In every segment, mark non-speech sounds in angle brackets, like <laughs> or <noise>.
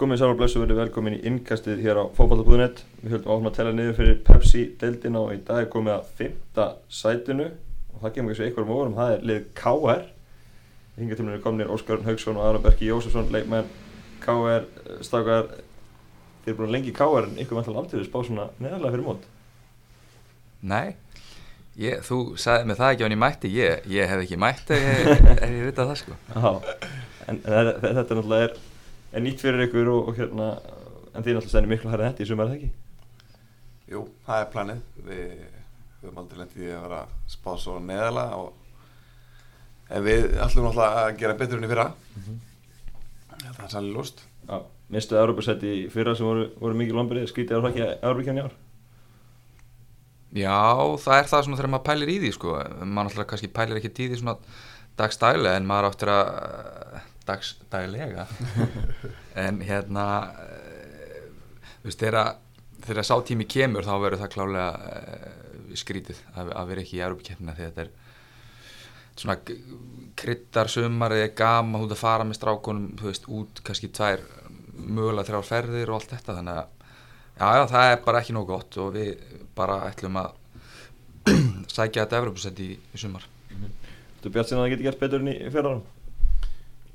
Gómið Sára Blessu verið velkomin í innkastið hér á fókbaltabúðunett. Við höldum áfram að tella niður fyrir Pepsi-deildina og í dag er komið að fymta sætinu og það kemur ekki svo einhverjum óvarum, það er lið KR. Hinga til mér er komnir Óskar Haugsson og Aron Berki Jósefsson, leikmenn KR, stakar, þið er búin lengi í KR en ykkur vantilega aldrei spá svona neðarlega fyrir mót. Nei, ég, þú sagði mig það ekki á hann í mætti, ég, ég hef ekki mætti ég <laughs> veit að það sko. Já, en, en þetta náttúrulega er er nýtt fyrir ykkur og, og hérna en því náttúrulega stennir miklu hærra hætti í sumar, eða ekki? Jú, það er planið. Við höfum aldrei lendið í að vera spáð svo neðala og en við ætlum náttúrulega að gera betur enn í fyrra. Mm -hmm. það er sannlega lúst Já, mistuði Európa-sett í fyrra sem voru, voru mikið lombrið, skvítið á hrakki Európa-kjörn í ár? Já, það er það svona þegar maður pælir í því sko, maður náttúrulega kannski pælir ekki í því svona dagstæli en maður áttur að dagsdælega <laughs> en hérna uh, þú veist þegar þegar sátími kemur þá verður það klálega uh, skrítið að, að vera ekki í Európa-kjöfna því þetta er svona kryttar sumar eða gama veist að fara með strákonum þú veist út kannski tvær mögulega þrjár ferðir og allt þetta þannig að já, já það er bara ekki nóg gott og við bara ætlum að <clears throat> sækja þetta Európa-sett í, í sumar Þú bjart sinna að það geti gert betur enn í fjörðarum?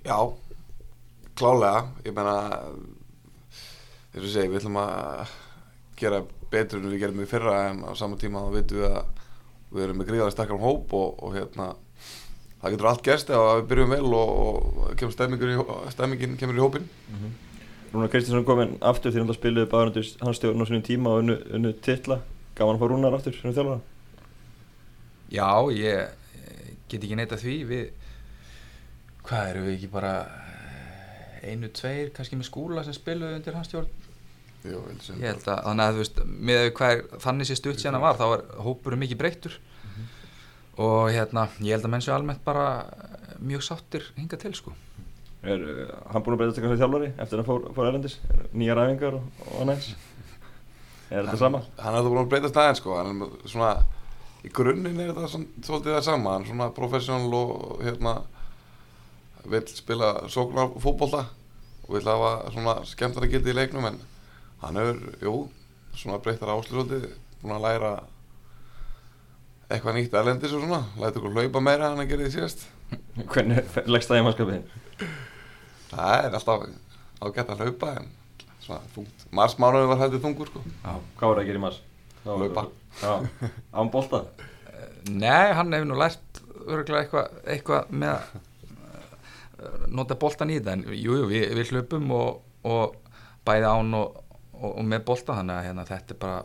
Já, klálega, ég meina þess að segja, við ætlum að gera betur en við gerum í fyrra en á saman tíma þá veitum við að við erum með gríðarlega stakkar um hóp og, og hérna það getur allt gerst ef við byrjum vel og, og kemur í, stemmingin kemur í hópin mm -hmm. Rúnar Kristinsson kom inn aftur því að hann spiluði bara hans stjórn á svonum tíma og unnu, unnu titla. Gaf hann að fá Rúnar aftur svona þjálfara Já, ég get ekki neyta því. Við hvað eru við ekki bara eh, einu, tveir, kannski með skúla sem spiluði undir hans stjórn? Jú, ég held að þannig að þú veist með hvað þannig sé stutt sérna var þá er hópurum mikið breyttur. Mm -hmm. og hérna ég held að menn séu almennt bara mjög sáttir hinga til sko. Er uh, hann búin að breytast eitthvað sem þjálfari eftir að fór, fór erlendis? Nýja ræfingar og, og annars er þetta sama? Hann er búin að breytast aðeins sko. Hann er svona í grunninn er þetta svolítið það sama. Hann er svona professional og hérna vil spila sóknar fókbólta og vil hafa svona skemmtara gildi í leiknum en hann hefur, jú, svona breyttar áslutöldi búin að læra eitthvað nýtt erlendis og svona læta okkur hlaupa meira en að gera því síðast <laughs> Hvernig leggst það í mannskapin? Það er alltaf ágætt að hlaupa en svona þungt Mars mánuði var hættið þungur sko Já, hvað það að gera í mars? Hlaupa Já, án bólta? Nei, hann hefur nú lært öruglega eitthvað eitthva með nota boltan í þetta en jújú, jú, við, við hlupum og, og bæði án og, og, og með bolta þannig að hérna, þetta er bara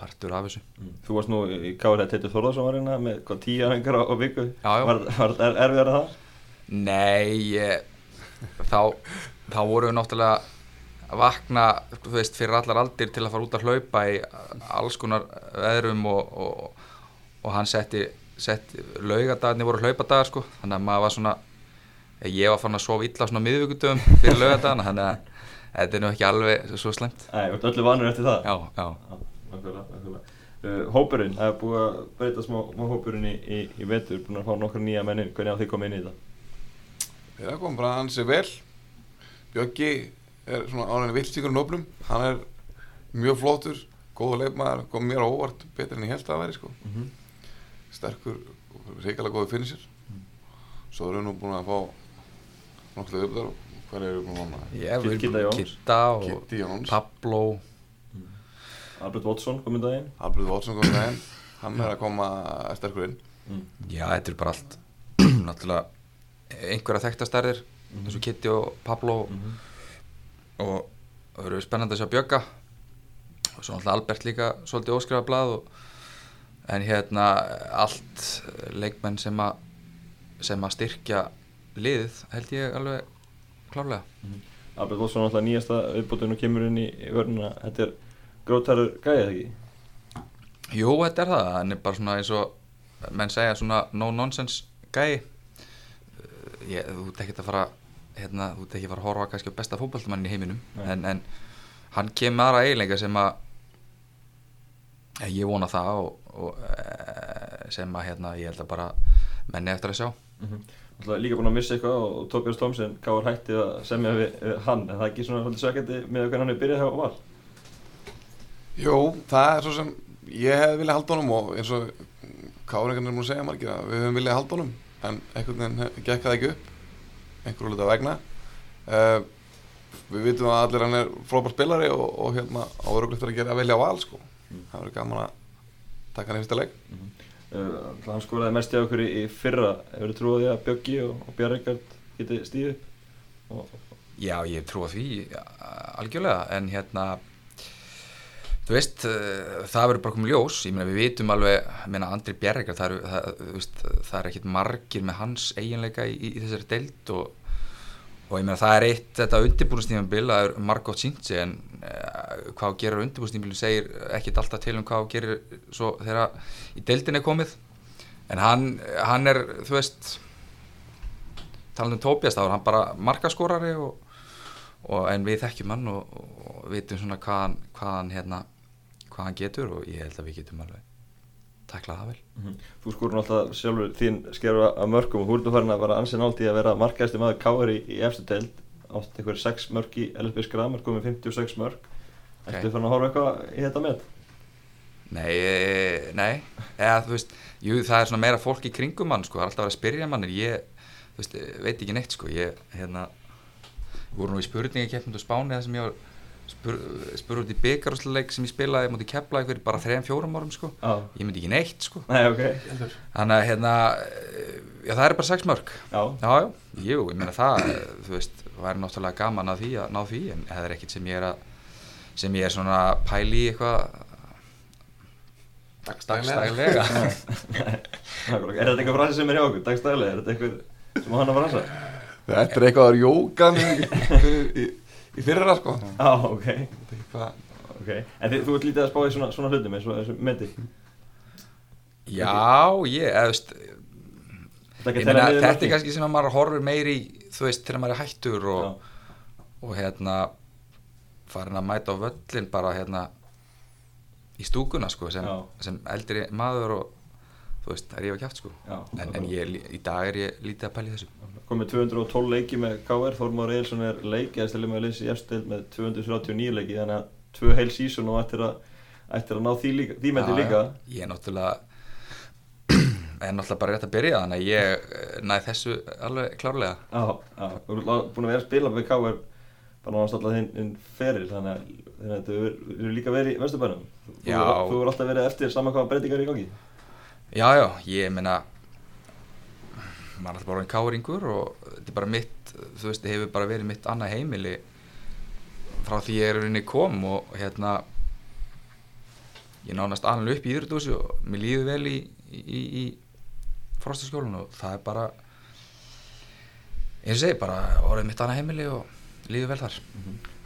partur af þessu mm. Þú varst nú í káðið Teitur Þorðarsson var hérna með hvað tíu aðhengar á, viku. Var, þetta erfiðar að það? Nei ég, þá, þá vorum við náttúrulega að vakna veist, fyrir allar aldir til að fara út að hlaupa í alls konar veðrum og hann setti, setti laugadagarnir voru hlaupadagar sko þannig að maður var svona ég var fann að sofa illa svona miðvíkutöfum fyrir lögadagana þannig að þetta er nú ekki alveg svo slemt Nei, þú ert öllu vanur eftir það Já, já, já Nákvæmlega, nákvæmlega uh, Hópurinn, það er búið að breyta smá, smá hópurinn í, í, í vetur búin að fá nokkru nýja mennin, hvernig á því komið inn í þetta? Það kom bara hansi vel Bjöggi er svona ánægni viltíkur um nóflum, hann er mjög flottur, góða leifmaður kom mér óvart, betur enn ég held að það væri sko. mm -hmm. sterkur, reykjala góði finnir mm. svo erum við nú búin að fá náttúrulega upp þar hvað eru við núna? Kitta Jóns Kitta og Pablo mm. Albert Watson komið daginn Albert Watson komið daginn hann er að koma sterkur inn mm. Já, þetta er bara allt <clears throat> náttúrulega einhverja þekktastarðir mm. eins og Kitti og Pablo -hmm. og það verður spennandi að sjá Bjögga og svo náttúrulega Albert líka svolítið óskrifa blað og, en hérna allt leikmenn sem að sem að styrkja liðið held ég alveg klárlega. Mm -hmm. Albert Olsson alltaf nýjasta auðbútun og kemur inn í vörnuna þetta er grótarur gæðið ekki? Jú, þetta er það. Er bara svona eins og menn segja svona no nonsense gæði ég, þú ekki að fara hérna, þú ekki að fara að horfa kannski á besta fókbaltumann í heiminum en, en hann kemur aðra eiginlega sem að ég vona það og, og sem að hérna, ég held að bara menni eftir að sjá. Mm -hmm líka búin að missa eitthvað og Tobias Thompson gáður hætti að semja við, við hann? En það er ekki svona svolítið sökjandi með hvernig hann er byrjað hjá val? Jú, það er svo sem ég hef viljað halda honum og eins og Káringarnir múin að segja margir að við höfum viljað halda honum en einhvern veginn gekk það ekki upp einhverju hluta vegna. Uh, Við vitum að allir hann er frábær spilari og, og hérna áðuruglegt að gera að velja á val sko. Mm. það verður gaman að taka hann í fyrsta leik. Uh, Hann skoraði mest hjá okkur í, fyrra. Hefur þú trúið því að Bjöggi og, og Bjarreikard geti stíð upp? Já, ég trú að því algjörlega, en hérna þú veist, uh, það verður bara komið ljós, ég meina við vitum alveg ég meina Andri Bjerregar, það, það, veist, það er ekkit margir með hans eiginleika í, í, þessari deild og, og ég meina það er eitt þetta undirbúinastífambil, það er margótt sínt en uh, hvað gerir undirbúinastífambil segir ekkit alltaf til um hvað gerir svo þegar í deildin er komið. En hann, hann er, þú veist talandi um Tóbias þá er hann bara markaskorari og, og en við þekkjum hann og, og vitum svona hvað hann, hvað hann hérna hvað hann getur og ég held að við getum alveg taklað það vel Þú skorur náttúrulega sjálfur þín skeru að mörgum og þú ert að fara að vera ansinn ált í að vera markaðist maður káður í, í efstu deild. Átt einhver 6 mörg í LSB Skramar komið 56 mörg Ok. Ertu farin að horfa eitthvað í þetta með? Nei, e, nei, eða þú veist jú, það er svona meira fólk í kringum hann sko, það er alltaf að vera að spyrja mannir, ég veist, veit ekki neitt sko, ég hérna voru nú í spurningakeppnum á Spáni þar sem ég var spur, spur út í byggarúsleik sem ég spilaði mútið kepla fyrir bara 3-4 árum sko, Já. Ég myndi ekki neitt sko. Nei, ok. Þannig að hérna eh, já, það er bara 6 mörg Já. Já, já, jú, ég meina það, eh, þú veist, væri náttúrulega gaman að því að ná því, en það er ekkit sem ég er að, sem ég er svona að pæli í eitthvað dagstælega. <laughs> Nákvæmlega. Er þetta eitthvað frasi sem er hjá okkur, dagstæðilega? Er þetta eitthvað sem hann að frasa? Þetta er eitthvað að jókan <laughs> í, fyrra sko. Já, ok. Þetta er eitthvað Ok, en þið, þú ert lítið að spá í svona, svona hlutum eins og þessu meti Já, ég, Þetta ég meina, þetta er kannski sem að maður horfir meiri í, þú veist, þegar maður er hættur og, og hérna, farin að mæta á völlin bara hérna í stúkuna, sko, sem, sem eldri maður og, þú veist, er ég að kjátt, sko. Já, En, en ég, í dag er ég lítið að pæli þessu. Komið 212 leiki með KR Þormár Eilsson er leikjæðstileg með að leysa í efstild með 239 leiki þannig að tvö heil sísun og ættir að, ættir að ná því, líka, því meti Já, líka. Ég er náttúrulega <clears throat> er náttúrulega bara rétt að byrja þannig að ég eh, næ þessu alveg klárlega. Já, já, þú lá- búin að vera að spila með KR bara náðast alltaf þinn, þinn feril þannig að þú eru líka verið í Vesturbænum. Þú, eru alltaf verið eftir saman hvaða breytingar í gangi. Já, já, ég meina maður er alltaf bara einn káringur og þetta er bara mitt þú veist, þetta hefur bara verið mitt annað heimili frá því ég er inn í kom og hérna ég nánast alveg upp í íðrúdúsi og mér líður vel í, í, í, í frostaskjólun og það er bara eins og segi, bara orðið mitt annað heimili og líður vel þar.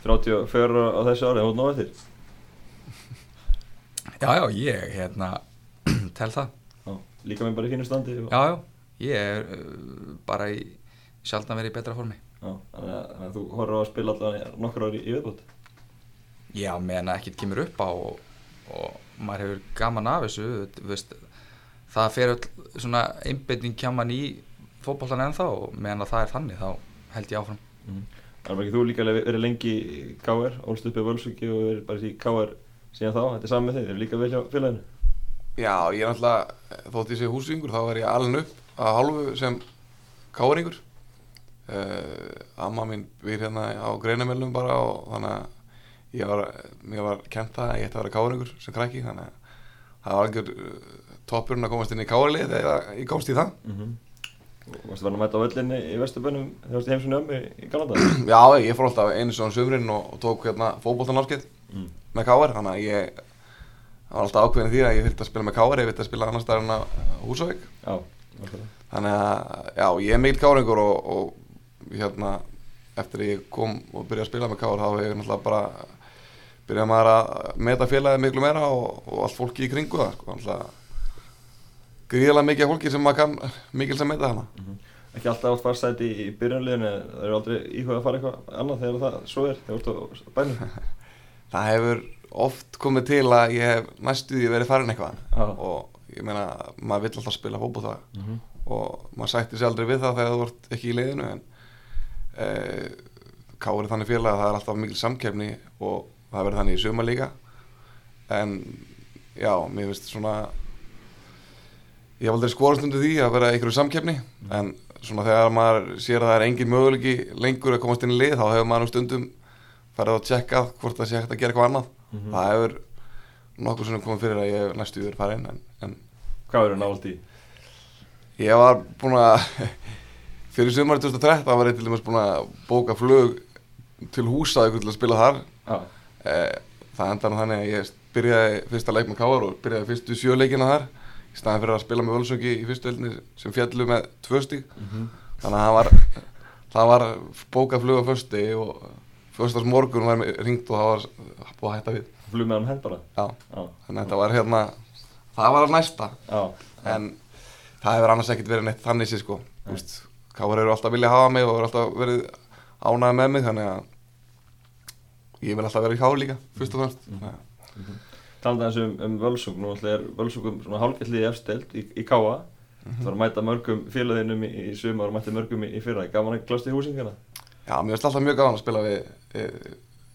34 á þessu ári, ert nóg eftir Já, já, ég, hérna, <clears throat> tel það. Já, líka með bara í fínu standi og, Já, já, ég er uh, bara í sjaldan verið í betra formi. Já, þannig, að, þannig að þú horfður á að spila alltaf nokkur ári í, viðbútt Já, meðan að ekkert kemur upp á og, og maður hefur gaman af þessu þú veist, það fer öll svona einbeiting kjaman í fótbollan ennþá og meðan að það er þannig þá held ég áfram. Það er bara ekki þú líka alveg verið lengi í KR, ólst upp í Völsviki og verið bara í KR síðan þá, þetta er saman með þeir, þeir eru líka vel hjá félaginu. Já, ég er náttúrulega, þótt ég sé húsvingur, þá er ég alveg upp að hálfu sem káringur. Uh, amma mín býr hérna á greinamellum bara og þannig að ég var, var kent það að ég ætti að vera káringur sem kræki, þannig að það var algjör uh, toppurinn að komast inn í kárlið þegar ég komst í það. Mm -hmm. Og varstu verið að mæta á völlinni í Vesturbænum þegar þú varst í heimsunni ömmu í Kanada? <clears throat> Já, ég fór alltaf einu svona sömurinn og, og tók hérna fótboltanárskið Mm. með káar, þannig að ég var alltaf ákveðin því að ég þurfti að spila með káar, ég þurfti að spila annars staðar en á Húsavík. Já. Þannig að, já, ég er mikill káringur og, og hérna, eftir að ég kom og byrjaði að spila með kár, þá hefur ég náttúrulega bara byrjað maður að meta félagið miklu meira og, og allt fólki í kringu það, sko, náttúrulega gríðilega mikið fólki sem maður kann mikil sem meta hana. Ekki alltaf átt farsæti í, í byrjunliðinu, það eru aldrei íhugað að fara eitthvað annað þegar það svo er, þegar þú ert á bænum. <laughs> Það hefur oft komið til að ég hef næstu því verið farin eitthvað Já. og ég meina, maður vill alltaf spila fótbolta Mm -hmm. og maður sætti sér aldrei við það þegar þú vart ekki í leiðinu en e, Káur er þannig félag að það er alltaf mikil samkefni og það verður þannig í suma líka en já, mér finnst svona ég hef aldrei skorast undir því að vera einhverju samkefni en svona þegar maður sér að það er engin möguleiki lengur að komast inn í lið þá hefur maður um stundum farið að tjekka hvort það sé hægt að gera eitthvað annað Mhm. það hefur nokkur svona komið fyrir að ég næstu farið inn en, en Hvað verður nált í? ég var búin að <laughs> fyrir sumari 2013 var ég til dæmis búin að bóka flug til húsaði til að spila þar Eh, það endar nú þannig að ég byrjaði fyrsta leik með Káar og byrjaði fyrstu sjöleikina þar í staðan fyrir að spila með Völsungi í fyrstu eldinni sem fjallu með tvö stík Mhm. þannig að það var, það var bókað flug á fyrstu og fyrstast morgun var ringt og það var búið að hætta við flug með hann hend bara. Þannig að þetta var hérna það var að næsta. Já, en það hefur annars ekkert verið neitt þannig sér sko. Káar eru alltaf viljað hafa mig og eru alltaf verið ánægði með mig þannig að ég vil alltaf vera í Káar líka fyrst og fremst. Mhm. mm. talandi aðeins um, Völsung nú alltaf er Völsungum svona hálfgætlið í efsteld í, í Káa það var að mæta mörgum félagðinum í, í sumar og mæta mörgum í, í fyrra. Gaman að glast í húsingana Já, mér finnst alltaf mjög gaman að spila við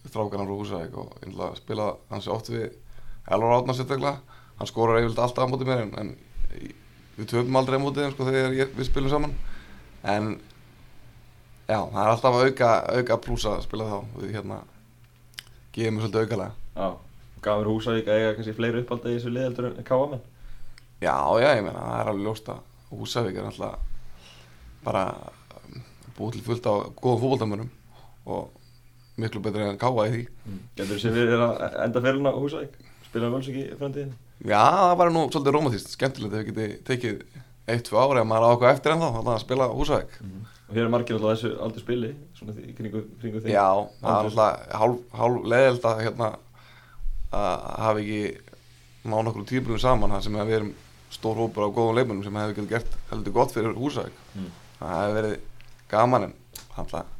þrákanar og húsæk og einlega spila hansi oft við Elvar Átnar sérstaklega. Hann skorar eiginlega alltaf á móti mér en, en við töfum aldrei á móti þeim sko þegar ég, við spilum saman. En já, það er alltaf að auka, auka plúsa að spila þá. Við hérna gefum svolítið aukalega. Fyrir Húsavík að eiga kannski fleiri uppálda í þessu liðeldur en Káa menn? Já, já, ég meina, það er alveg ljóst að Húsavík er alltaf bara búið til fullt á góðum fótboltamönnum og miklu betri en Káa í því. Getur þessi verið að enda ferðin á Húsavík? Spila í framtíðin Já, það var nú svolítið romantíst, skemmtilegt ef við getið tekið eitt, tvö ári að maður á okkur eftir ennþá, alltaf að spila Húsavík. og hér er margir alltaf þessu aldrei spili svona því, kringu, kringu því Já, það er alltaf hálf, hálf leðild að hérna að hafa ekki nána okkur tíbrunum saman þar sem að við erum stór hópur á góðum leikmennum sem hefur gert heldur gott fyrir Húsavík. Mm. Það hefur verið gaman en alltaf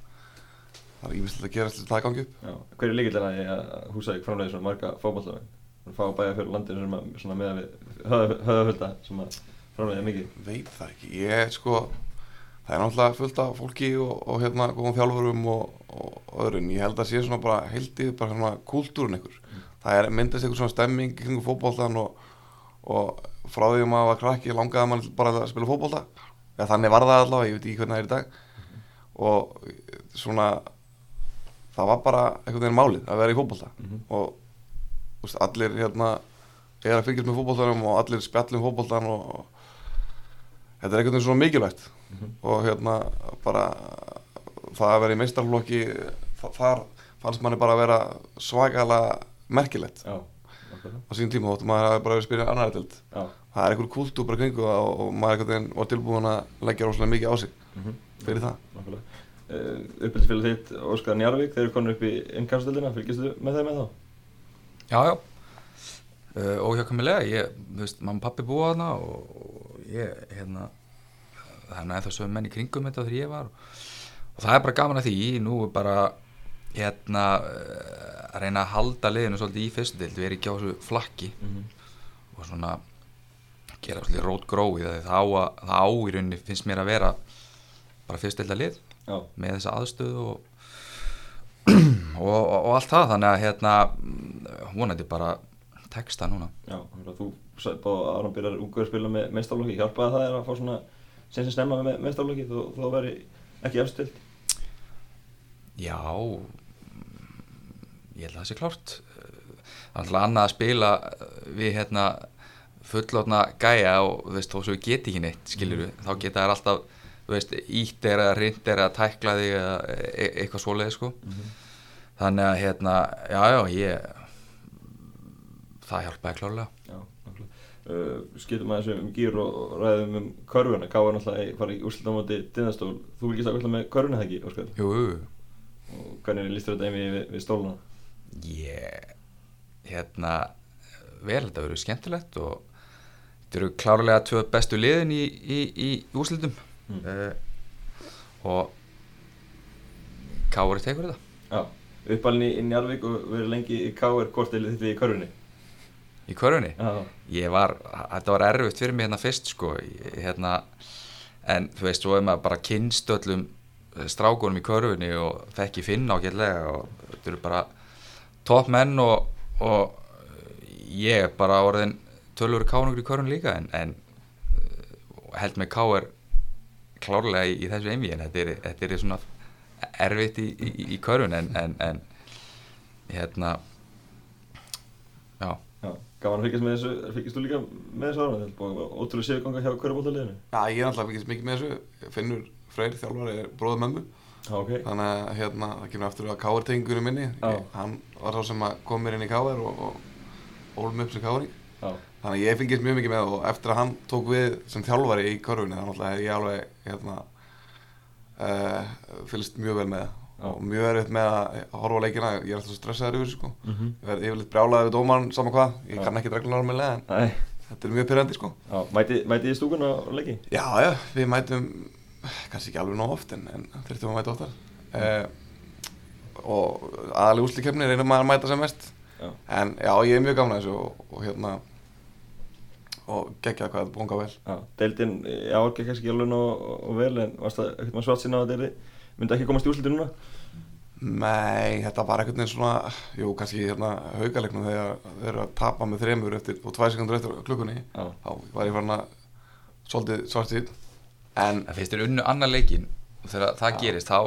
það er ímestlega að gera slið það gangi upp. Já, hver er líkildina í að Húsavík framleiði svona marga fótballtafinn fá bæja fyrir landinu sem að, svona með við höfðafölda sem að framleiði mikið. Veit það ekki, ég sko það er náttúrulega fullt af fólki og, og hérna góðum þjálfurum og, og öðrun, ég held að sé svona bara heildið bara svona kúltúrin ykkur það er myndast ykkur svona stemming í kringu fótboltan og, og frá því að maður var krakki langaði mann bara að spila fótbolta. Eða þannig var það allavega, ég veit ekki hvernig það er í dag. Og svona það var bara einhvern veginn málið að vera í fótbolta. Mhm. og þú veist, allir hérna er að fylgjast með fótboltanum og allir spjallum fótboltan og, og þetta er einhvern veginn svona mikilvægt. Mhm. og hérna bara það að vera í meistarflokki þa- þar fannst manni bara að vera svakalega merkilegt. Já, á sín tíma þóttu maður hafi bara verið að spyrja annar tild Já, það er einhver kultúr bara kringu og, og maður var tilbúin að leggja rosalega mikið á sig mhm, fyrir það. Uh, Uppbyldisfélag þitt, Óskar Njarvík, þeir eru konur upp í innkastildina, fylgistu með þeim með þá? Já, já uh, Óhjákvæmilega, ég, þú veist, mamma og pappi búa þarna og, og ég, hérna þannig að það sögum menn í kringum þetta þegar ég var og það er bara gaman að því, nú er bara hérna uh, að reyna að halda liðinu svolítið í fyrstu dild, við erum ekki á þessu flakki Mhm. og svona gera svolítið rót gróið það á, að, í rauninni finnst mér að vera bara fyrst dilda lið Já, með þessa aðstöðu og, <clears throat> og, og, og allt það. Þannig að hérna vonandi bara texta núna. Já, þú sagði bara að Aron byrjar ungur spila með meistarlokki, hjálpaði það þér að fá svona sem sem snemma með meistarlokki þú, þú veri ekki efstild já ég held að það sé klárt. Alltaf annað að spila við hérna fullotna gæja og þú veist þó svo við geti ekki neitt skilur við, þá geta þær alltaf þú veist, ítt er að rind er að tækla þig eða e eitthvað svoleið sko. Þannig að hérna, já já ég það hjálpaði klárlega. Já, nákvæmlega. Uh, Skiptum aðeins um gýr og ræðum um körfuna. Káar náttúrulega fara í úrslit á móti Dinnastól Þú fylgist alltaf með körfuna það ekki, Óskar? jú, jú. Og hvernig lístur þetta einmi við, við stóluna? ég hérna vel, þetta verður skemmtilegt og þetta eru klárlega tvö bestu liðin í, í, í úslitum Mm. uh, og Kári tekur þetta Já, uppalinn í, í Njarvík og verið lengi í Káar Hvort er við í körfunni? í körfunni Já, ég var, þetta var erfitt fyrir mig hérna fyrst sko, ég, hérna en þú veist, svo er maður bara kynst öllum eh, strákunum í körfunni og þekki finna ágætlega og þetta eru bara topp menn og, og ég er bara orðin tölur kánungur í körfun líka en, en eh, held með ká er klárlega í, í þessu einví en þetta er, þetta er svona erfitt í, í, í körfun en, en, en hérna já Já, gaman að fylgjast með þessu, fylgjast þú líka með þessu ára, er bara ótrúlega séuganga hjá hverjabóltaliðinu. Já, ég er alltaf fylgist mikið með þessu Finnur Freyr, þjálfari, er bróður mömmu Já, ok. Þannig að hérna, það kemur aftur að káartengunum minni Já. ég, Hann var sá sem að kom mér inn í káar og, og ólum upp sem káring Já, Þannig að ég fylgist mjög mikið með og eftir að hann tók við sem þjálfari í korfunni þannig að ég alveg hérna, uh, fylgst mjög vel með Já. og mjög erfitt með að horfa leikina, ég er alltaf stressaður yfir sko. mhm. Ég verð yfirleitt brjálaður við dómarn saman hvað, ég Já. kann ekki reglunar með Æ, þetta er mjög pyrrandi sko. já, mæti, stúkuna á leiki? Já, já, við mætum kannski ekki alveg nóg oft en, en þurftum að mæta oftar uh, og aðalega úslikefni reynum maður að mæta sem mest Já. en já, ég er mjög gaman að þessu og, og hérna og geggjað hvað þetta bónga vel. Já, deildin, já, ekki kannski alveg nóg og vel, en varst það ekkert maður svart sína á að deildi, myndi ekki komast í úrslitin núna? Nei, þetta var einhvern veginn svona jú, kannski hérna haugalegnum þegar þeir eru að tapa með þremur eftir og tvær sekundur eftir klukkunni. Já, þá var ég farin að svolítið svartið en En fyrst er unnu annar leikin og þegar það Já. gerist þá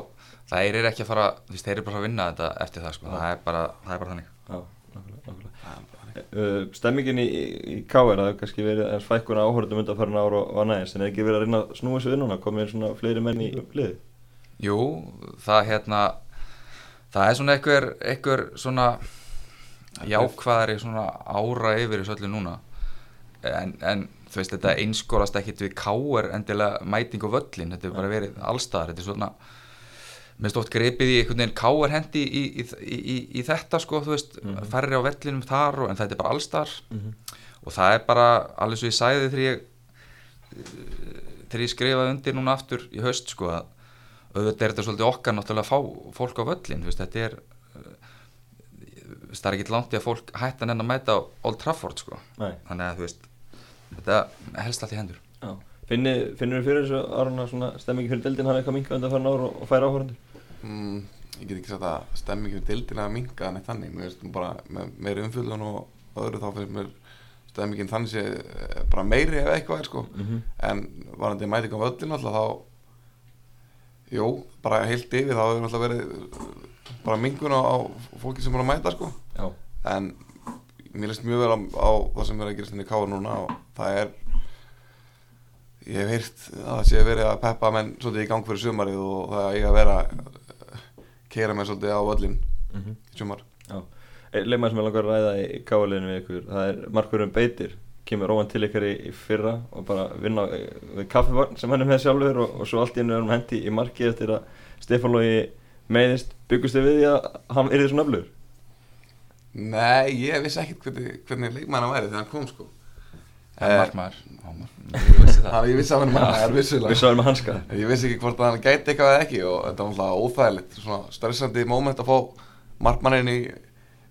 það er ekki að fara, þeir eru bara að vinna þetta eftir það sko, það er bara, það er bara þannig. Já, nákvæmlega, nákvæmlega. Það- Uh, stemmingin í, í KR, það hefur kannski verið eins fækkuna áhörðum undan ár og, og næðis, en er ekki verið að reyna að snúa þessu við núna, komið svona fleiri menn í liði? Jú, það hérna það er svona einhver, einhver svona jákvæðari svona ára yfir þessu öllu núna en, en þú veist, þetta einskórast ekkit við káer endilega mæting og völlin, þetta er bara verið allstaðar, þetta er svona minnst oft greipið í einhvern veginn káer hendi í, í, í, í, í þetta sko, þú veist, Mhm. færri á vellinum þar og, en þetta er bara allstaðar Mm -hmm. og það er bara alveg svo ég sæði þegar ég þegar ég skrifaði undir núna aftur í haust sko að auðvitað er þetta svolítið okkar náttúrulega að fá fólk á völlin þú veist, þetta er uh, það er ekki langt í að fólk hættan enn að mæta á Old Trafford sko Nei, þannig að þú veist þetta helst allt í hendur já. Finnir, þið fyrir þessu áruna svona stemmingi fyrir deildin hafa eitthvað minkað undan farin ár og, færa áhörðundur? Mm, ég get ekki sagt að stemmingin við dildina að minka neitt þannig. Mér nú bara með meiri umfjöldun og öðru þá finnst mér stemmingin þannig sé eh, bara meiri ef eitthvað er sko. Mm -hmm. en varandi mæting á völlin alltaf þá jú, bara heilt yfir þá hefur alltaf verið uh, bara mingun á, á fólki sem er að mæta sko. En mér leist mjög vel á, á það sem er að gerast í káa núna og það er ég hef heyrt að það sé verið að peppa menn svolítið í gang fyrir sumarið og það eiga að vera keira menn svolítið á völlin mm -hmm. í sumar. Leikmaður sem ég langar að ræða í káaliðinu við ykkur, það er Markurum Beitir, kemur óvan til ykkar í, í fyrra og bara vinna eh, við kaffivagn sem hann er með sjálfur og, og svo allt í hennu erum hendi í marki eftir að Stefán Lógi meiðist, byggust þið við því að hann er því svona öflugur? Nei, ég vissi ekkert hvernig, hvernig leikmann hann væri þegar hann kom sko. er markmaður Já, mar- ég vissi það. hann, Ég vissi að hann er En Ég vissi ekki hvort að hann gæti eitthvað eða ekki og þetta var alltaf óþægilegt, svona stressandi moment að fá markmanninn í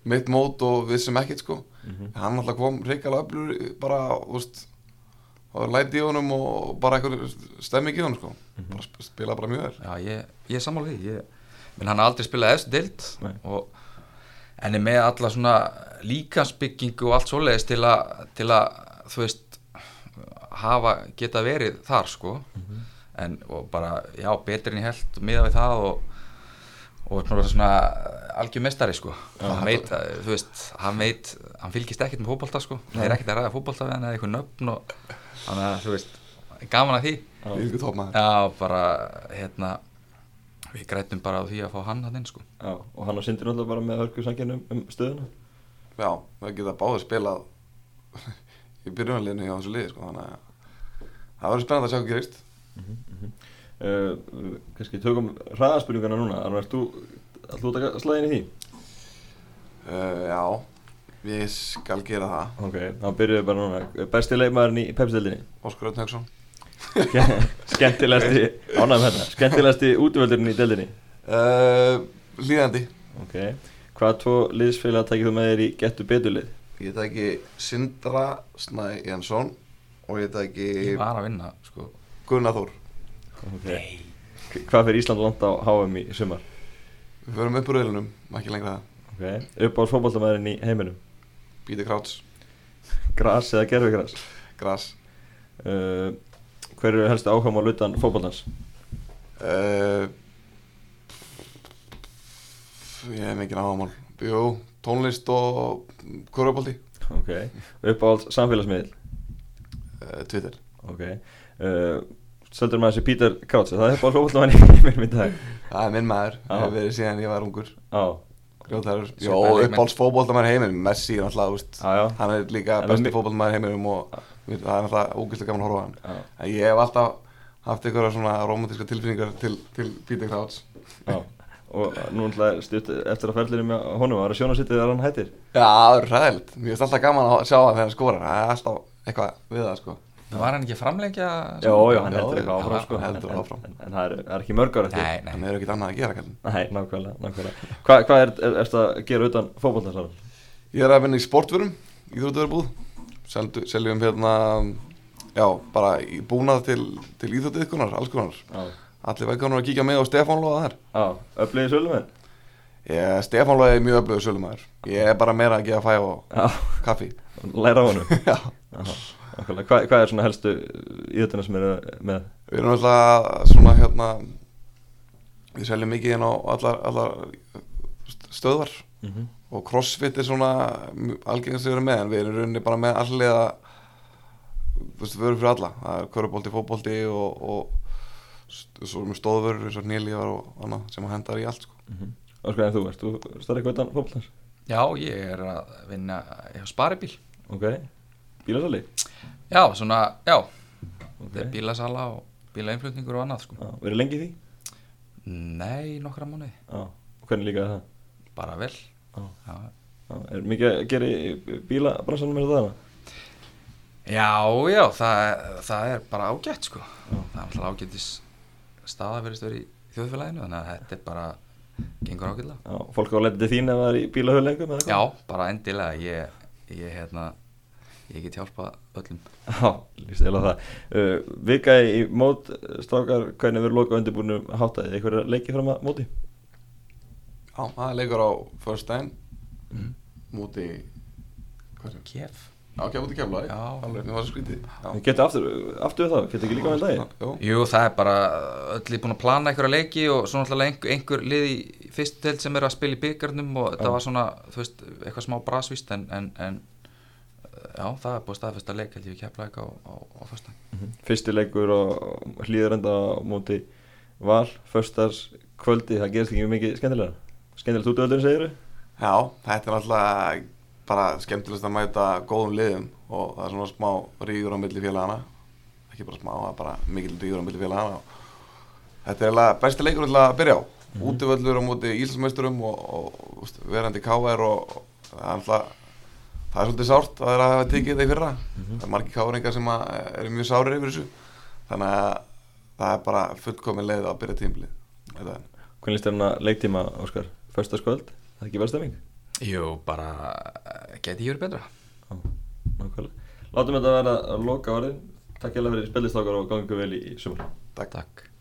mitt mót og við sem ekkert sko. Mhm. Hann alltaf kom reykjala öflur bara, þú veist, var læti í honum og bara eitthvað stemming í honum sko. Mhm. Bara sp- spila bara mjög vel. Já, ég, ég er sammála því ég, menn hann har aldrei spilað eftir dild og en er með alla svona líkansbyggingu og allt svoleiðis til að til að, þú veist hafa, geta verið þar sko. En, og bara, já, betur en ég held miða við það og og svona, svona algjör mestari sko. Hann veit, þú veist, hann veit hann fylgist ekkert með fótbolta sko. Það er ekkert að ræða fótbolta við hann eða eitthvað nöfn og þannig að, þú veist, gaman að því. Við erum ekki tópmaður. Já, bara, hérna við grætum bara á því að fá hann hann inn sko. Já, og hann og Sindri náttúrulega bara með hörku sanginu um, um stöðuna. Já, það geta báðið spilað í byrjunarliðinu hjá þessu liði sko, þannig að það verður spennandi að sjá hvað gerist. uh, Kannski tökum hraðaspurningana núna Arnar, ert þú ætlum þú að taka slæðin í því? Uh, já, ég skal gera það. Ok, þá byrjuðum við bara núna Besti leikmaðurinn í Pepsi-deildinni Óskar Ötn Högson. Skemmtilegasti, ánægum þetta Skemmtilegasti útvöldurinn í deildinni Uh, líðandi. Ok, hvaða tvo liðsfélag takir þú með þér í getur beturlið? Ég tæki Sindra Snæ Jensson og ég tæki Ég var að vinna sko Gunnar Þór. okay. Hvað fyrir Ísland langt á HM í sumar? Við förum upp úr rauðlunum, ekki lengra Okay. Uppáhalds fótboltamæðurinn í heiminum Bíti Krauts, Gras eða gerfigras Gras uh, Hver eru helstu áhuga á lutan fótboltans? uh, Ég hef mikið áhugamál Jú, tónlist og kurvabólti Okay. Uppáhalds samfélagsmiðl uh, Twitter. Okay. uh, Söldur maður þessi Peter Krauts Það er uppáhalds fótboltamæðurinn í heiminum í dag? Það er minn maður, Já. hefur verið síðan ég var ungur. Svipaðir Jó, leikmenn. uppáhalds fótboltamæður heiminum. Messi er já, já, Hann er líka besti mi- fótboltamæður heiminum og við- það er náttúrulega ógeðslega gaman að horfa á hann. Já, En ég hef alltaf haft einhverja svona romantíska tilfinningar til, til Peter Krauts já. <laughs> Og nú ætlaði stutt eftir að ferðlinu með honum Það var að sjónasittið þegar hann hættir? Já, það er ræðilegt Mér finnst alltaf gaman að sjá það þegar hann skorar. Það er alltaf eitthvað við það sko. Var hann ekki að framleggja Já, já, hann heldur eitthvað áfram sko. heldur en, áfram. En, en það er, er ekki mörg ára eftir. Nei, nei. Þannig er ekkert annað að gera kallinn Nei, nákvæmlega, nákvæmlega. Hvað hva er, er, er að gera utan fótboltansar? Ég er að vinna í sportvörum Íþróttuverubúð Seldu- Seljum hérna Já, bara í búnað til, til íþróttuðkunar Alls konar. Já, Allir velkonar að kíkja með á Stefán Lóða þar. Já, öflugið sölumenn. Ég, Stefán Lóða er mjög öflöðu sölumæður Ég er bara meira að gefa fæ og Já, kaffi. <laughs> Læra á honum. Já. Nákvæmlega. Hvað hva er svona helstu íðutina sem eru með? Við erum alltaf svona hérna Við seljum mikið inn á allar, allar stöðvar. Mm -hmm. og crossfit er svona algengast að vera með en við erum rauninni bara með þú veist, við erum fyrir alla. Það er körubólti, fótbólti og, og st- svo erum við stóðvörur eins og nýlívar og annað sem hendar í allt sko. Mm -hmm. Óskar, en þú ert, þú starf eitthvað utan fótboltans? Já, ég er að vinna hjá Sparibíl Ok, bílasali? Já, svona, já Ok, okay. Bílasala og bílainflutningur og annað sko. já, verið lengi í því? Nei, nokkra mánuði Já, og hvernig líka það? Bara vel Já, Já, er mikið að gera í bílabransanum með það? já, já það, það er bara ágætt sko. Já. Það er alltaf ágættis staða verið stöður í þjóðfélaginu þannig að þetta er bara gengur Já, fólk á að til þín ef það er í bílahöflengum eða Já, bara endilega ég, ég, hérna, ég get hjálpa öllum <laughs> Já, líst eða það uh, Vika í mót, strákar, hvernig verður loka undirbúinu háttaðið? Eitthvað leikið fram að móti? Já, það er leikur á first time mm. er það? Kef Já, ekki múti kemla Já. alveg, mér var skrítið. Við getum aftur, aftur við það, getum ekki líka vel dagi? Jú, Jú, það er bara öll búin að plana einhverja leiki og svo náttúrulega einhver, einhver lið í fyrstu deild sem er að spila í byggarnum og þetta Já. var svona, þú veist, eitthvað smá brasvíst en, en, en já, það er búið staðfest að leika held ég kepla eitthvað á, á, á fyrsta Fyrsti leikur og hlýðarenda á móti val, föstars kvöldi, það gerist ekki mikið skemmtilega Skemmtilegt bara skemmtilegast að mæta góðum liðum og það er svona smá rígur á milli félagana ekki bara smá, það er bara mikil rígur á milli félagana þetta er eiginlega besti leikur að byrja á Mhm. útivöllur á móti Íslandsmeisturum og, og, úst, verandi KR og, það er alltaf það er svolítið sárt að það er að hafa tekið þetta í fyrra Mhm. það er margir KR-ingar sem að, eru mjög sárir yfir þessu þannig að það er bara fullkomin leið að byrja er Hvernig líst þér hana leiktíma, Óskar? Föstaskvöld, það er ekki verðstemming? Jú, bara eh, geti ég verið betra nákvæmlega. Látum þetta vera að loka orðin Takk hjá fyrir spillistákar og gangu vel í, sumar. Takk. Takk